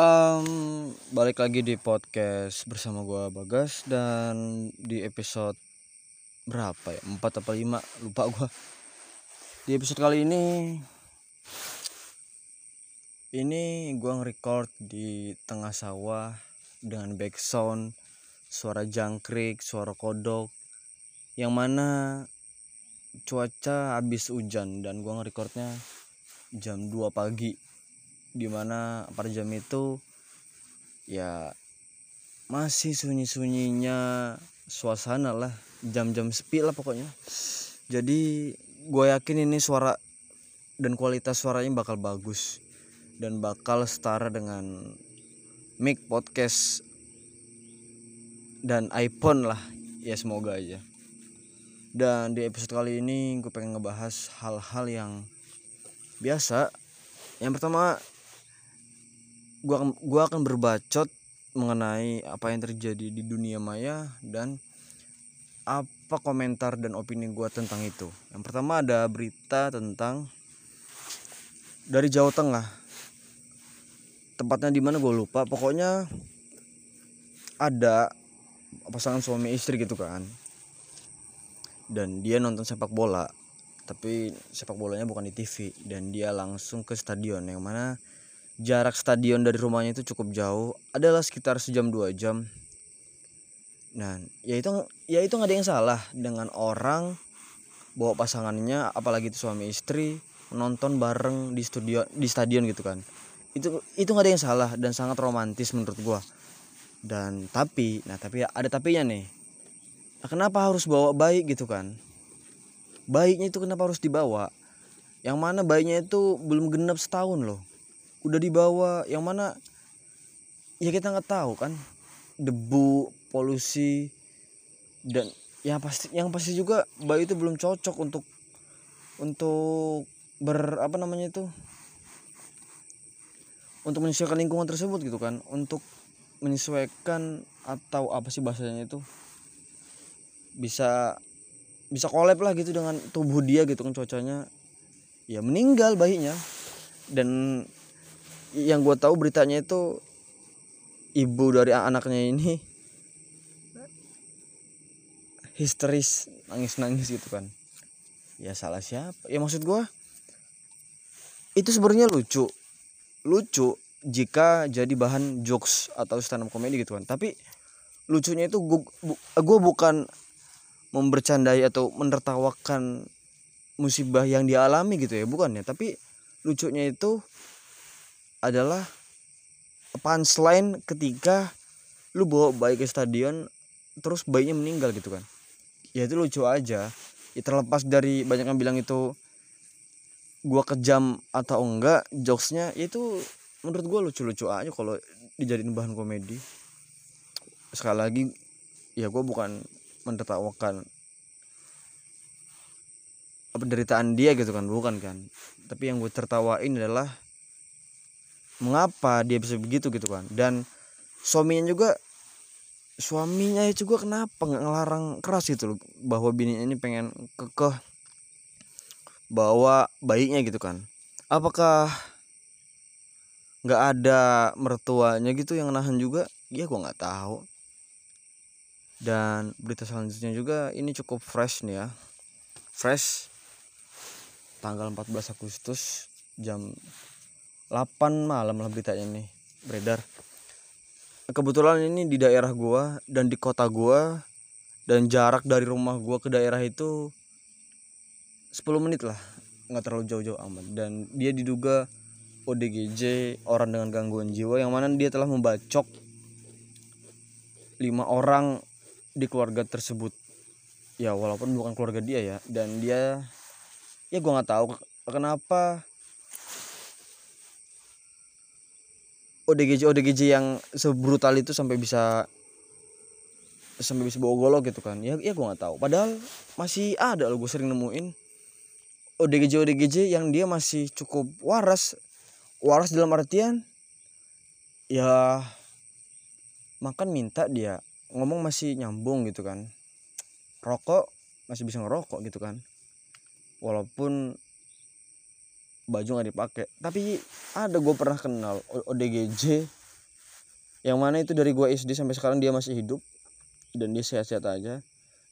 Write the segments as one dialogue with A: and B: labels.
A: Um, balik lagi di podcast bersama gua Bagas dan di episode berapa ya? 4 apa 5? Lupa gua. Di episode kali ini ini gua nge-record di tengah sawah dengan background suara jangkrik, suara kodok yang mana cuaca habis hujan dan gua nge-recordnya jam 2 pagi di mana pada jam itu ya masih sunyi-sunyinya suasana lah jam-jam sepi lah pokoknya. Jadi gue yakin ini suara dan kualitas suaranya bakal bagus dan bakal setara dengan mic podcast dan iPhone lah. Ya semoga aja. Dan di episode kali ini gue pengen ngebahas hal-hal yang biasa. Yang pertama gua gua akan berbacot mengenai apa yang terjadi di dunia maya dan apa komentar dan opini gua tentang itu. Yang pertama ada berita tentang dari Jawa Tengah. Tempatnya di mana gue lupa. Pokoknya ada pasangan suami istri gitu kan. Dan dia nonton sepak bola. Tapi sepak bolanya bukan di TV dan dia langsung ke stadion yang mana jarak stadion dari rumahnya itu cukup jauh. Adalah sekitar sejam dua jam. Nah ya itu ya itu nggak ada yang salah dengan orang bawa pasangannya apalagi itu suami istri nonton bareng di studio di stadion gitu kan. Itu itu nggak ada yang salah dan sangat romantis menurut gua. Dan tapi nah tapi ada tapinya nih. Nah, kenapa harus bawa bayi gitu kan? Bayinya itu kenapa harus dibawa? Yang mana bayinya itu belum genap setahun loh udah dibawa. Yang mana ya kita nggak tahu kan. Debu polusi dan ya pasti yang pasti juga bayi itu belum cocok untuk untuk ber apa namanya itu untuk menyesuaikan lingkungan tersebut gitu kan. Untuk menyesuaikan atau apa sih bahasanya itu bisa bisa kolab lah gitu dengan tubuh dia gitu kan cuacanya. Ya meninggal bayinya. Dan yang gue tahu beritanya itu ibu dari anaknya ini histeris nangis-nangis gitu kan. Ya salah siapa? Ya maksud gue itu sebenarnya lucu. Lucu jika jadi bahan jokes atau stand up comedy gitu kan. Tapi lucunya itu gue bu, bukan membercandai atau menertawakan musibah yang dialami gitu ya. Bukan ya tapi lucunya itu adalah punchline ketika lu bawa bayi ke stadion terus bayinya meninggal gitu kan. Ya itu lucu aja. Ya terlepas dari banyak yang bilang itu gua kejam atau enggak jokesnya ya itu menurut gua lucu-lucu aja kalau dijadiin bahan komedi. Sekali lagi ya gua bukan mentertawakan penderitaan dia gitu kan bukan kan. Tapi yang gue tertawain adalah mengapa dia bisa begitu gitu kan? Dan suaminya juga suaminya juga kenapa nggak ngelarang keras gitu loh bahwa bininya ini pengen kekeh bawa bayinya gitu kan? Apakah nggak ada mertuanya gitu yang nahan juga? Ya gua nggak tahu. Dan berita selanjutnya juga ini cukup fresh nih ya. Fresh tanggal 14 Agustus jam 8 malam lah beritanya nih beredar. Kebetulan ini di daerah gua dan di kota gua dan jarak dari rumah gua ke daerah itu 10 menit lah. Nggak terlalu jauh-jauh aman. Dan dia diduga ODGJ orang dengan gangguan jiwa yang mana dia telah membacok lima orang di keluarga tersebut. Ya walaupun bukan keluarga dia ya. Dan dia ya gua nggak tahu kenapa ODGJ ODGJ yang sebrutal itu sampai bisa sampai bisa bawa golok gitu kan. Ya ya gue nggak tahu. Padahal masih ada loh gue sering nemuin. ODGJ ODGJ yang dia masih cukup waras. Waras dalam artian ya makan minta dia. Ngomong masih nyambung gitu kan. Rokok masih bisa ngerokok gitu kan. Walaupun baju nggak dipakai. Tapi ada gue pernah kenal ODGJ yang mana itu dari gua SD sampai sekarang dia masih hidup. Dan dia sehat-sehat aja.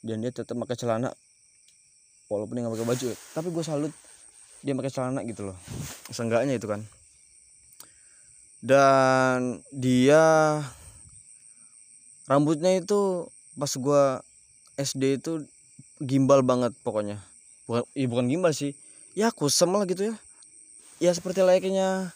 A: Dan dia tetap pakai celana. Walaupun dia nggak pakai baju tapi gue salut dia pakai celana gitu loh. Seenggaknya itu kan. Dan dia rambutnya itu pas gua SD itu gimbal banget pokoknya. Bukan ya bukan gimbal sih. Ya kusem lah gitu ya ya seperti layaknya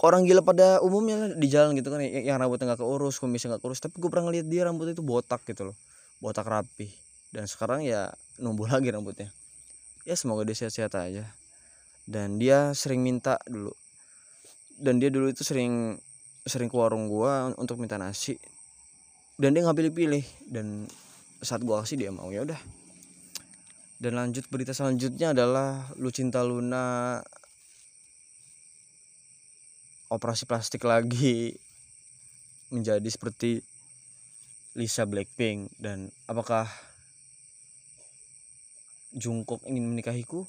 A: orang gila pada umumnya di jalan gitu kan yang rambutnya nggak keurus kumisnya nggak keurus. Tapi gue pernah ngeliat dia rambutnya itu botak gitu loh botak rapi dan sekarang ya numbuh lagi rambutnya. Ya semoga dia sehat-sehat aja. Dan dia sering minta dulu. Dan dia dulu itu sering sering ke warung gua untuk minta nasi. Dan dia nggak pilih-pilih. Dan saat gua kasih dia mau ya udah. Dan lanjut berita selanjutnya adalah Lucinta Luna operasi plastik lagi menjadi seperti Lisa Blackpink. Dan apakah Jungkook ingin menikahiku?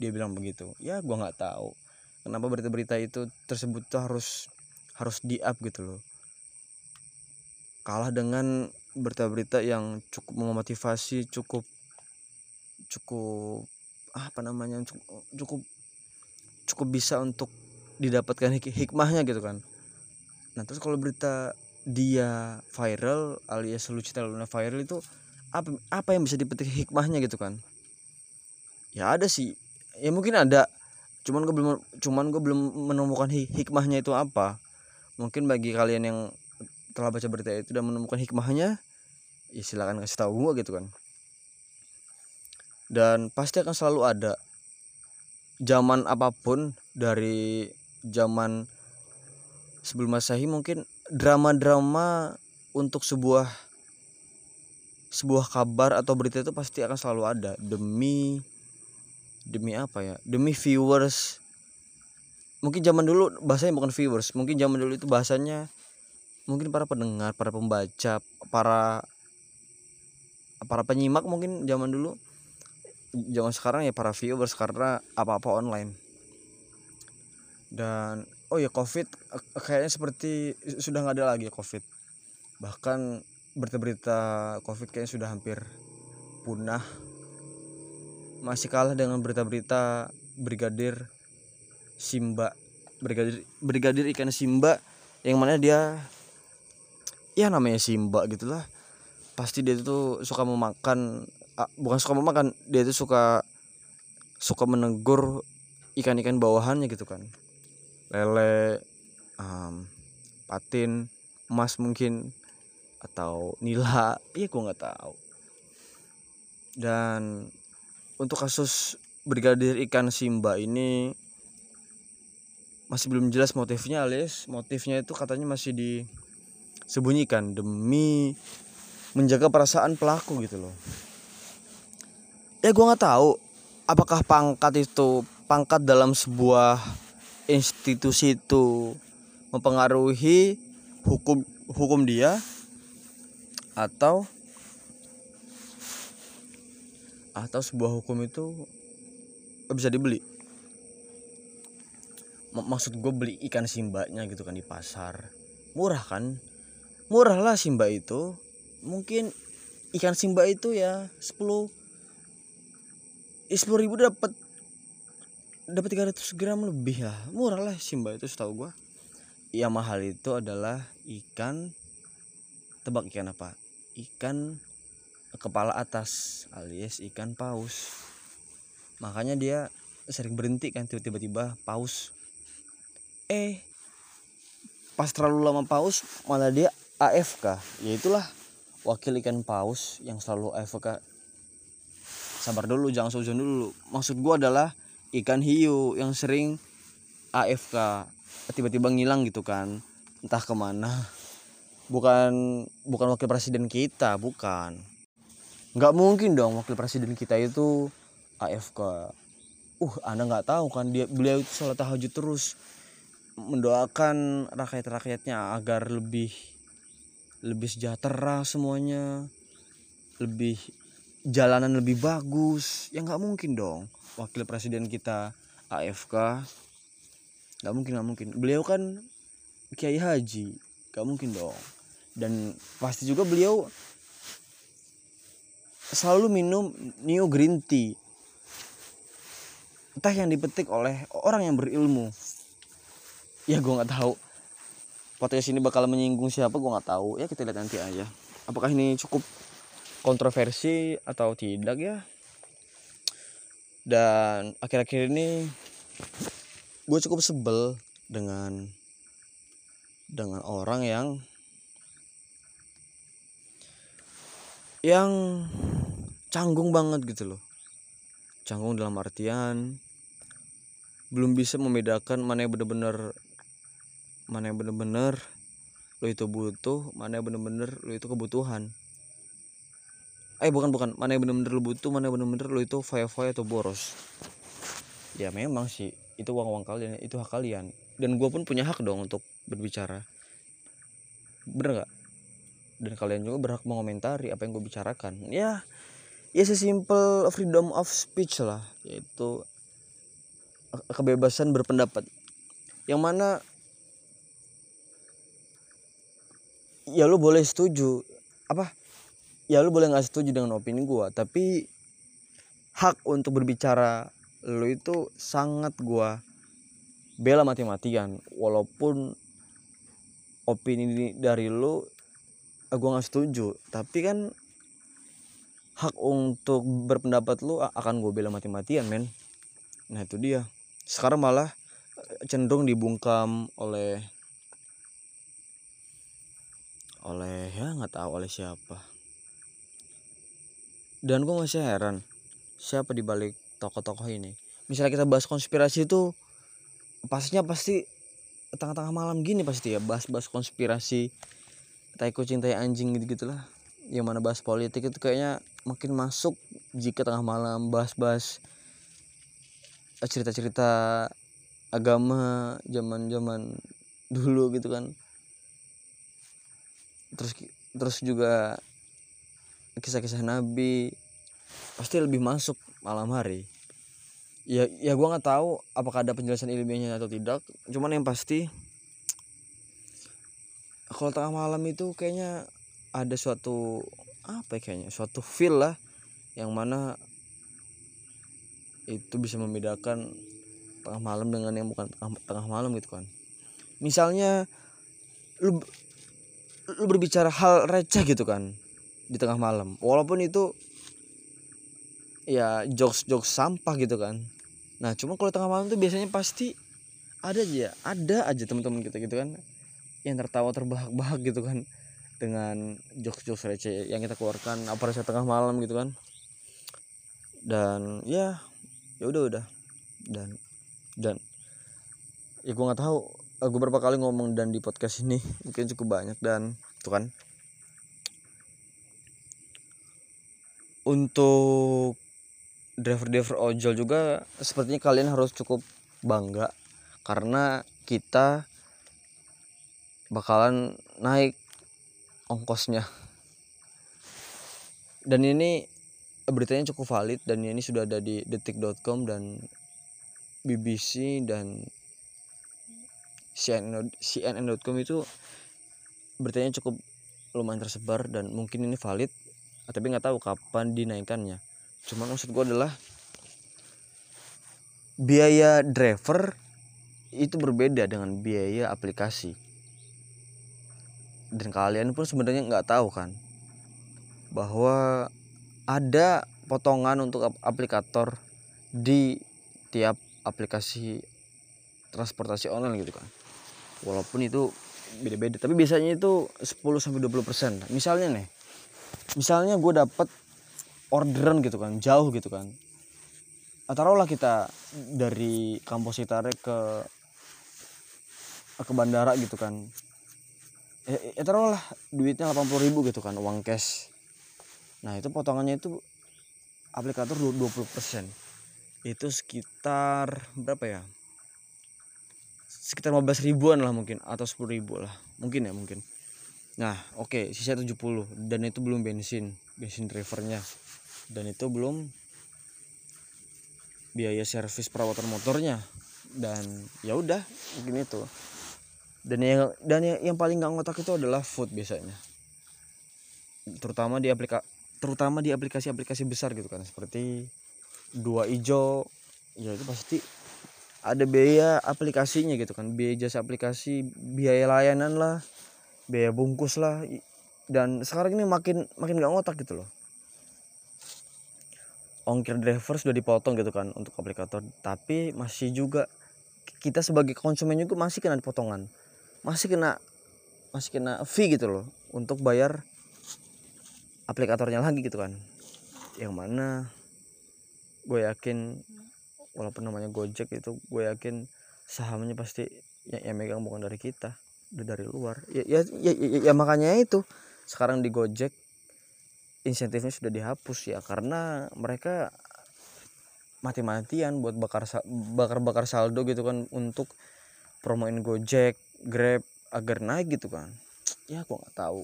A: Dia bilang begitu. Ya gua nggak tahu. Kenapa berita-berita itu tersebut tuh harus harus di up gitu loh? Kalah dengan berita-berita yang cukup memotivasi cukup cukup apa namanya cukup cukup, bisa untuk didapatkan hik hikmahnya gitu kan. Nah terus kalau berita dia viral alias Lucita Luna viral itu apa apa yang bisa dipetik hikmahnya gitu kan? Ya ada sih. Ya mungkin ada. Cuman gue belum cuman gue belum menemukan hikmahnya itu apa. Mungkin bagi kalian yang telah baca berita itu dan menemukan hikmahnya ya silakan kasih tahu gue gitu kan. Dan pasti akan selalu ada. Zaman apa pun dari zaman sebelum masehi mungkin drama-drama untuk sebuah sebuah kabar atau berita itu pasti akan selalu ada. Demi demi apa ya? Demi viewers. Mungkin zaman dulu bahasanya bukan viewers mungkin zaman dulu itu bahasanya mungkin para pendengar para pembaca para para penyimak mungkin zaman dulu. Zaman sekarang ya para viewers karena apa-apa online dan oh ya covid kayaknya seperti sudah nggak ada lagi covid. Bahkan berita-berita covid kayaknya sudah hampir punah. Masih kalah dengan berita-berita brigadir Simba brigadir brigadir ikan Simba yang mana dia ya namanya Simba gitulah. Pasti dia itu suka memakan bukan suka memakan dia itu suka suka menegur ikan-ikan bawahannya gitu kan lele um, patin emas mungkin atau nila iya gua nggak tahu. Dan untuk kasus brigadir ikan Simba ini masih belum jelas motifnya alias motifnya itu katanya masih disembunyikan demi menjaga perasaan pelaku gitu loh. Ya gue nggak tahu apakah pangkat itu pangkat dalam sebuah institusi itu mempengaruhi hukum hukum dia atau atau sebuah hukum itu bisa dibeli. Maksud gue beli ikan simbanya gitu kan di pasar. Murah kan? Murah lah simba itu. Mungkin ikan simba itu ya 10 sepuluh ribu dapat dapat 300 gram lebih lah. Murah lah simba itu setahu gue yang mahal itu adalah ikan tebak ikan apa? Ikan kepala atas alias ikan paus. Makanya dia sering berhenti kan tiba-tiba paus. Eh pas terlalu lama paus malah dia AFK ya itulah wakil ikan paus yang selalu AFK sabar dulu jangan suzon dulu. Maksud gua adalah ikan hiu yang sering AFK tiba-tiba ngilang gitu kan. Entah ke mana. Bukan bukan wakil presiden kita bukan. Nggak mungkin dong wakil presiden kita itu AFK uh anda nggak tahu kan dia beliau itu sholat tahajud terus mendoakan rakyat-rakyatnya agar lebih lebih sejahtera semuanya lebih jalanan lebih bagus. Ya nggak mungkin dong. Wakil presiden kita AFK nggak mungkin nggak mungkin. Beliau kan kiai haji. Gak mungkin dong. Dan pasti juga beliau selalu minum Neo Green Tea. Entah yang dipetik oleh orang yang berilmu. Ya gue nggak tahu. Podcast ini bakal menyinggung siapa gue nggak tahu. Ya kita lihat nanti aja. Apakah ini cukup kontroversi atau tidak ya. Dan akhir-akhir ini gue cukup sebel dengan dengan orang yang yang canggung banget gitu loh. Canggung dalam artian belum bisa membedakan mana yang bener-bener mana yang bener-bener lo itu butuh mana yang bener-bener lo itu kebutuhan eh bukan bukan. Mana yang bener-bener lo butuh mana yang bener-bener lo itu faya-faya atau boros. Ya memang sih. Itu uang uang kalian itu hak kalian. Dan gue pun punya hak dong untuk berbicara. Bener gak dan kalian juga berhak mengomentari apa yang gue bicarakan. Ya ya sesimpel freedom of speech lah. Yaitu kebebasan berpendapat. Yang mana ya lu boleh setuju. Apa ya lu boleh nggak setuju dengan opini gua tapi hak untuk berbicara lu itu sangat gua bela mati-matian. Walaupun opini dari lu eh, gua nggak setuju. Tapi kan hak untuk berpendapat lu akan gue bela mati-matian men. Nah itu dia. Sekarang malah eh, cenderung dibungkam oleh oleh ya nggak tahu oleh siapa dan gue masih heran siapa di balik tokoh-tokoh ini. Misalnya kita bahas konspirasi itu pastinya pasti tengah-tengah malam gini pasti ya bahas-bahas konspirasi tai kucing tai anjing gitu gitulah yang mana bahas politik itu kayaknya makin masuk jika tengah malam bahas-bahas cerita-cerita agama zaman-zaman dulu gitu kan. Terus terus juga kisah-kisah nabi pasti lebih masuk malam hari. Ya ya gue nggak tahu apakah ada penjelasan ilmiahnya atau tidak cuman yang pasti kalau tengah malam itu kayaknya ada suatu apa ya kayaknya suatu feel lah yang mana itu bisa membedakan tengah malam dengan yang bukan tengah, tengah malam gitu kan. Misalnya lu lu berbicara hal receh gitu kan di tengah malam. Walaupun itu ya jokes jokes sampah gitu kan. Nah cuma kalau tengah malam tuh biasanya pasti ada aja ada aja teman-teman kita gitu kan. Yang tertawa terbahak-bahak gitu kan. Dengan jokes jokes receh yang kita keluarkan apa rasa tengah malam gitu kan. Dan ya ya udah udah. Dan dan ya gue nggak tahu gue berapa kali ngomong dan di podcast ini. Mungkin cukup banyak dan tuh kan untuk driver-driver ojol juga sepertinya kalian harus cukup bangga. Karena kita bakalan naik ongkosnya. Dan ini beritanya cukup valid dan ini sudah ada di detik.com dan BBC dan CNN.com itu beritanya cukup lumayan tersebar dan mungkin ini valid tapi nggak tahu kapan dinaikkannya. Cuman maksud gue adalah biaya driver itu berbeda dengan biaya aplikasi. Dan kalian pun sebenarnya nggak tahu kan bahwa ada potongan untuk aplikator di tiap aplikasi transportasi online gitu kan. Walaupun itu beda-beda tapi biasanya itu 10 sampai 20 persen. Misalnya nih misalnya gue dapet orderan gitu kan jauh gitu kan. Taruhlah kita dari kampus Itare ke ke bandara gitu kan. Ya, ya taruhlah duitnya 80 ribu gitu kan uang cash. Nah itu potongannya itu aplikator 20% itu sekitar berapa ya? Sekitar 15 ribuan lah mungkin atau 10 ribu lah. Mungkin ya mungkin nah oke okay, sisa 70 dan itu belum bensin bensin drivernya. Dan itu belum biaya servis perawatan motornya. Dan ya udah mungkin itu. Dan yang dan yang, yang paling nggak ngotak itu adalah food biasanya. Terutama di aplika terutama di aplikasi-aplikasi besar gitu kan seperti dua ijo ya itu pasti ada biaya aplikasinya gitu kan. Biaya jasa aplikasi biaya layanan lah biaya bungkus lah. Dan sekarang ini makin makin gak ngotak gitu loh. Ongkir driver sudah dipotong gitu kan untuk aplikator. Tapi masih juga kita sebagai konsumen juga masih kena potongan. Masih kena masih kena fee gitu loh untuk bayar aplikatornya lagi gitu kan. Yang mana gue yakin walaupun namanya Gojek itu gue yakin sahamnya pasti yang, yang megang bukan dari kita udah dari luar ya ya, ya ya ya makanya itu sekarang di Gojek insentifnya sudah dihapus ya karena mereka mati-matian buat bakar bakar-bakar saldo gitu kan untuk promoin Gojek, Grab agar naik gitu kan. Ya gua nggak tahu.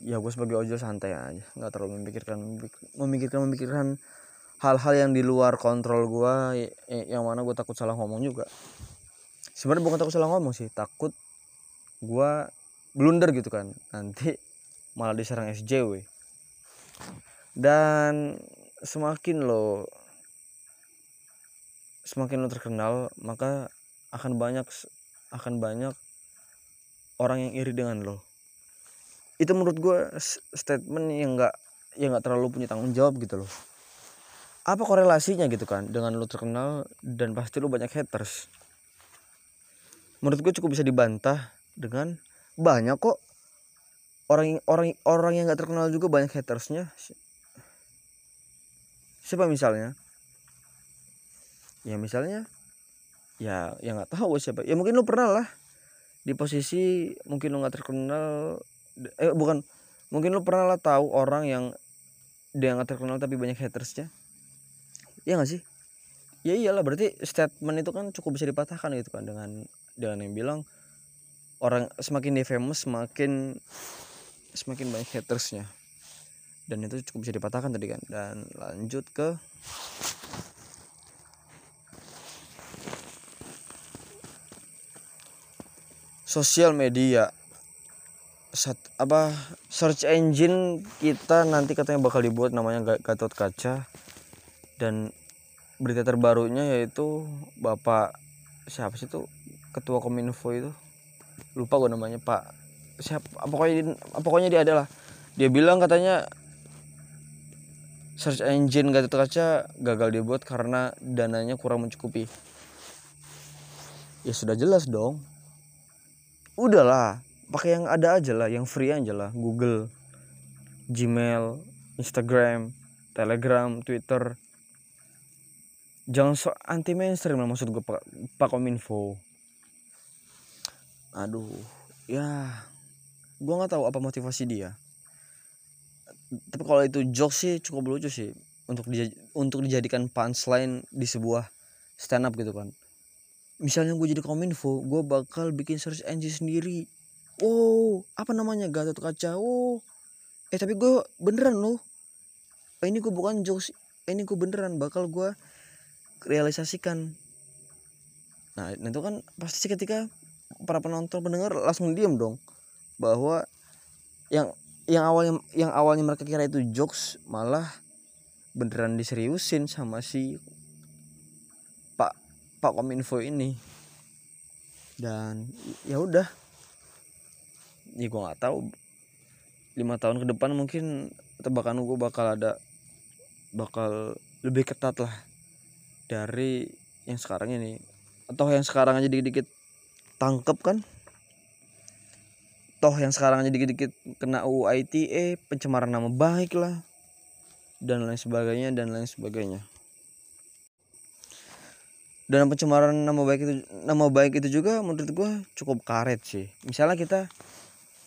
A: Ya gue sebagai ojol santai aja, nggak terlalu memikirkan memikirkan memikirkan hal-hal yang di luar kontrol gua yang mana gue takut salah ngomong juga. Sebenarnya bukan takut salah ngomong sih, takut gua blunder gitu kan. Nanti malah diserang SJW dan semakin lo semakin lo terkenal maka akan banyak akan banyak orang yang iri dengan lo. Itu menurut gue statement yang enggak yang enggak terlalu punya tanggung jawab gitu loh. Apa korelasinya gitu kan dengan lo terkenal dan pasti lo banyak haters? Menurut gue cukup bisa dibantah dengan banyak kok. Orang orang orang yang nggak terkenal juga banyak hatersnya. Siapa misalnya? Ya misalnya ya yang nggak tahu siapa. Ya mungkin lu pernah lah di posisi mungkin lu nggak terkenal eh bukan mungkin lu pernah lah tahu orang yang dia nggak terkenal tapi banyak hatersnya. Ya nggak sih? Ya iyalah berarti statement itu kan cukup bisa dipatahkan gitu kan dengan dengan yang bilang orang semakin dia famous semakin semakin banyak hatersnya. Dan itu cukup bisa dipatahkan tadi kan. Dan lanjut ke sosial media. Sat, apa search engine kita nanti katanya bakal dibuat namanya Gatot Kaca. Dan berita terbarunya yaitu Bapak siapa sih itu ketua Kominfo itu lupa gue namanya Pak siapa pokoknya pokoknya dia adalah dia bilang katanya search engine Gatot Kaca gagal dibuat karena dananya kurang mencukupi. Ya sudah jelas dong. Udahlah, pakai yang ada aja lah, yang free aja lah. Google, Gmail, Instagram, Telegram, Twitter. Jangan so anti mainstream lah maksud gue Pak, Pak Kominfo. Aduh, ya gue nggak tahu apa motivasi dia. Tapi kalau itu jokes sih cukup lucu sih untuk di, untuk dijadikan punchline di sebuah stand up gitu kan. Misalnya gue jadi kominfo gue bakal bikin search engine sendiri. Oh apa namanya? Gatot Kaca oh. Eh tapi gue beneran loh. Ini gue bukan jokes ini gue beneran bakal gue realisasikan. Nah itu kan pasti ketika para penonton pendengar langsung diem dong. Bahwa yang yang awalnya yang awalnya mereka kira itu jokes malah beneran diseriusin sama si Pak Pak Kominfo ini. Dan ya udah. Ya gue nggak tahu. Lima tahun ke depan mungkin tebakan gue bakal ada bakal lebih ketat lah dari yang sekarang ini. Atau yang sekarang aja dikit-dikit tangkep kan? Toh yang sekarang aja dikit-dikit kena UU ITE pencemaran nama baik lah. Dan lain sebagainya dan lain sebagainya. Dan pencemaran nama baik itu nama baik itu juga menurut gue cukup karet sih. Misalnya kita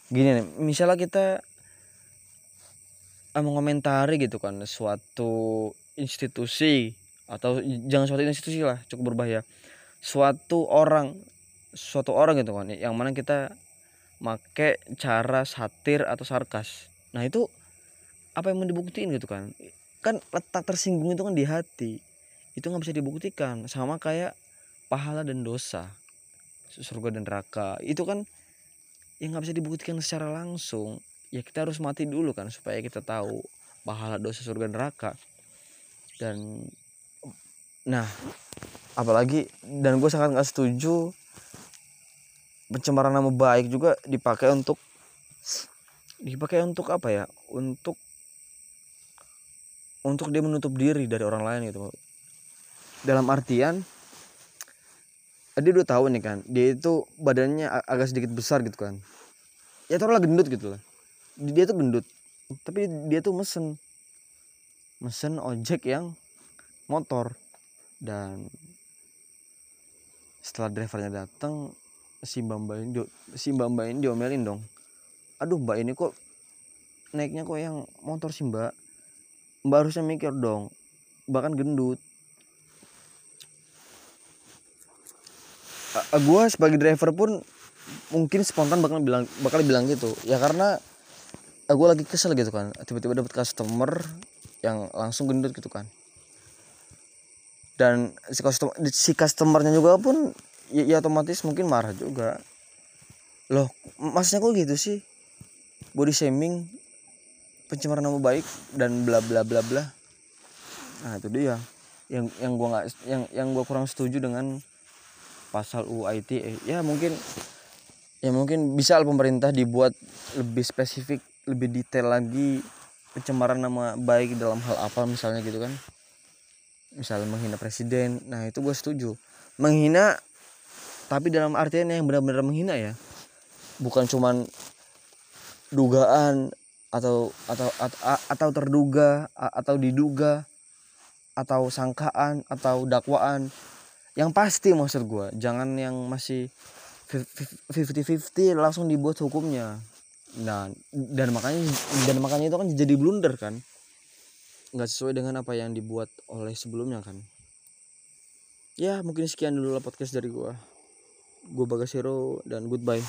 A: gini nih misalnya kita mengomentari gitu kan suatu institusi atau jangan suatu institusi lah cukup berbahaya. Suatu orang suatu orang gitu kan yang mana kita make cara satir atau sarkas. Nah itu apa yang mau dibuktiin gitu kan? Kan letak tersinggung itu kan di hati. Itu nggak bisa dibuktikan. Sama kayak pahala dan dosa surga dan neraka. Itu kan yang nggak bisa dibuktikan secara langsung. Ya kita harus mati dulu kan supaya kita tahu pahala dosa surga neraka. Dan nah apalagi dan gue sangat nggak setuju pencemaran nama baik juga dipakai untuk dipakai untuk apa ya? Untuk untuk dia menutup diri dari orang lain gitu. Dalam artian dia udah tahu nih kan dia itu badannya agak sedikit besar gitu kan. Ya taruhlah gendut gitu lah. Dia tuh gendut tapi dia tuh mesen mesen ojek yang motor. Dan setelah drivernya datang si mbak mbak ini si mbak mbak ini diomelin dong. Aduh mbak ini kok naiknya kok yang motor sih mbak? Mbak harusnya mikir dong. Bahkan gendut. Gue sebagai driver pun mungkin spontan bakal bilang bakal bilang gitu. Ya karena gue lagi kesel gitu kan. Tiba-tiba dapat customer yang langsung gendut gitu kan. Dan si customer si customernya juga pun ya, ya otomatis mungkin marah juga. Loh maksudnya kok gitu sih? Body shaming pencemaran nama baik dan bla bla bla bla. Nah itu dia. Yang yang gua nggak yang yang gua kurang setuju dengan pasal UU ITE ya mungkin ya mungkin bisa pemerintah dibuat lebih spesifik lebih detail lagi pencemaran nama baik dalam hal apa misalnya gitu kan. Misalnya menghina presiden. Nah itu gue setuju. Menghina tapi dalam artian yang benar-benar menghina ya. Bukan cuman dugaan atau atau atau, atau terduga atau diduga atau sangkaan atau dakwaan. Yang pasti maksud gue jangan yang masih 50-50 langsung dibuat hukumnya. Nah dan makanya dan makanya itu kan jadi blunder kan. Nggak sesuai dengan apa yang dibuat oleh sebelumnya kan. Ya mungkin sekian dulu lah podcast dari gua gua Bagasiro dan goodbye